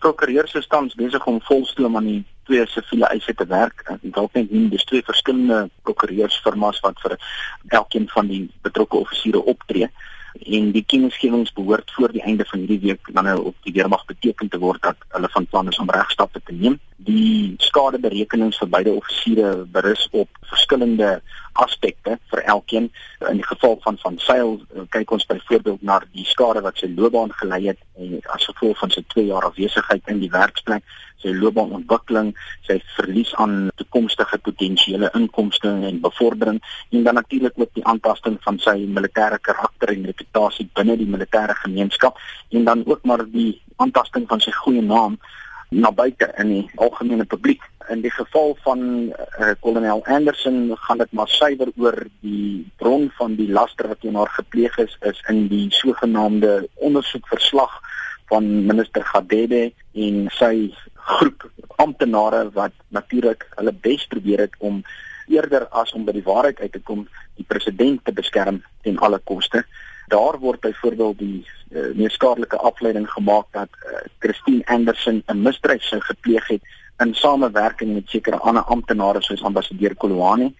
Prokureurs is tans besig om volstoom aan die twee siviele eise te werk. Dalk net nie dis twee verskillende prokureursfirmas wat vir elkeen van die betrokke offisiere optree en die kennisgewings behoort voor die einde van hierdie week dan nou op die weermag beteken te word dat hulle van plan is om regstappe te neem. Die skadeberekenings vir beide offisiere berus op verskillende aspekte vir elkeen. In die geval van van Sail kyk ons byvoorbeeld na die skade wat sy loopbaan gelei het en as gevolg van sy 2 jaar afwesigheid in die werksplek, sy loopbaanontwikkeling, sy verlies aan toekomstige potensiële inkomste en bevordering en dan natuurlik ook die aantasting van sy militêre karakter en reputasie binne die militêre gemeenskap en dan ook maar die aantasting van sy goeie naam na buite in die algemene publiek. In die geval van uh, kolonel Anderson gaan dit maar suiwer oor die bron van die laster wat teen haar gepleeg is is in die sogenaamde ondersoekverslag van minister Gadede en sy groep amptenare wat natuurlik hulle bes probeer het om eerder as om by die waarheid uit te kom die president te beskerm ten alle koste daar word byvoorbeeld die uh, meer skadelike afleiding gemaak dat uh, Christine Anderson 'n misdrijf sou gepleeg het in samewerking met sekere ander amptenare soos ambassadeur Kolwane.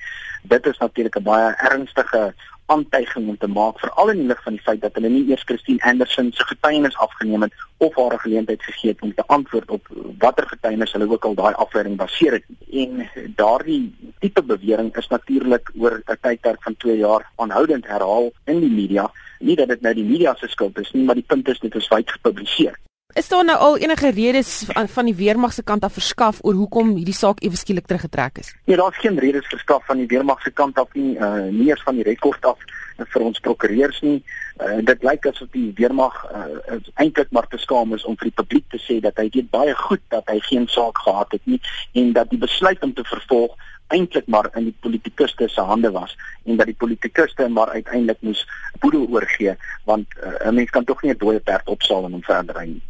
Dit is natuurlik 'n baie ernstige aantuiging om te maak veral in die lig van die feit dat hulle nie eers Christine Anderson se getuienis afgeneem het of haar 'n geleentheid gegee het om te antwoord op watter getuienis hulle ook al daai afleiding baseer het. En daardie tipe bewering is natuurlik oor 'n tydperk van 2 jaar aanhoudend herhaal in die media nie dat dit nou die media se skuld is nie, maar die punt is dit is wyd gepubliseer. Is daar nou al enige redes van die weermag se kant af verskaf oor hoekom hierdie saak ewe skielik teruggetrek is? Nee, daar's geen redes verskaf van die weermag se kant af nie, uh, nie eers van die rekord af vir ons prokureurs nie. Uh, dit lyk asof die weermag uh, eintlik maar te skaam is om vir die publiek te sê dat hy weet baie goed dat hy geen saak gehad het nie en dat die besluit om te vervolg eintlik maar in die politikuste se hande was en dat die politikuste maar uiteindelik moes boedel oorgee want uh, 'n mens kan tog nie 'n dooie perd opsaal en hom verder ry nie.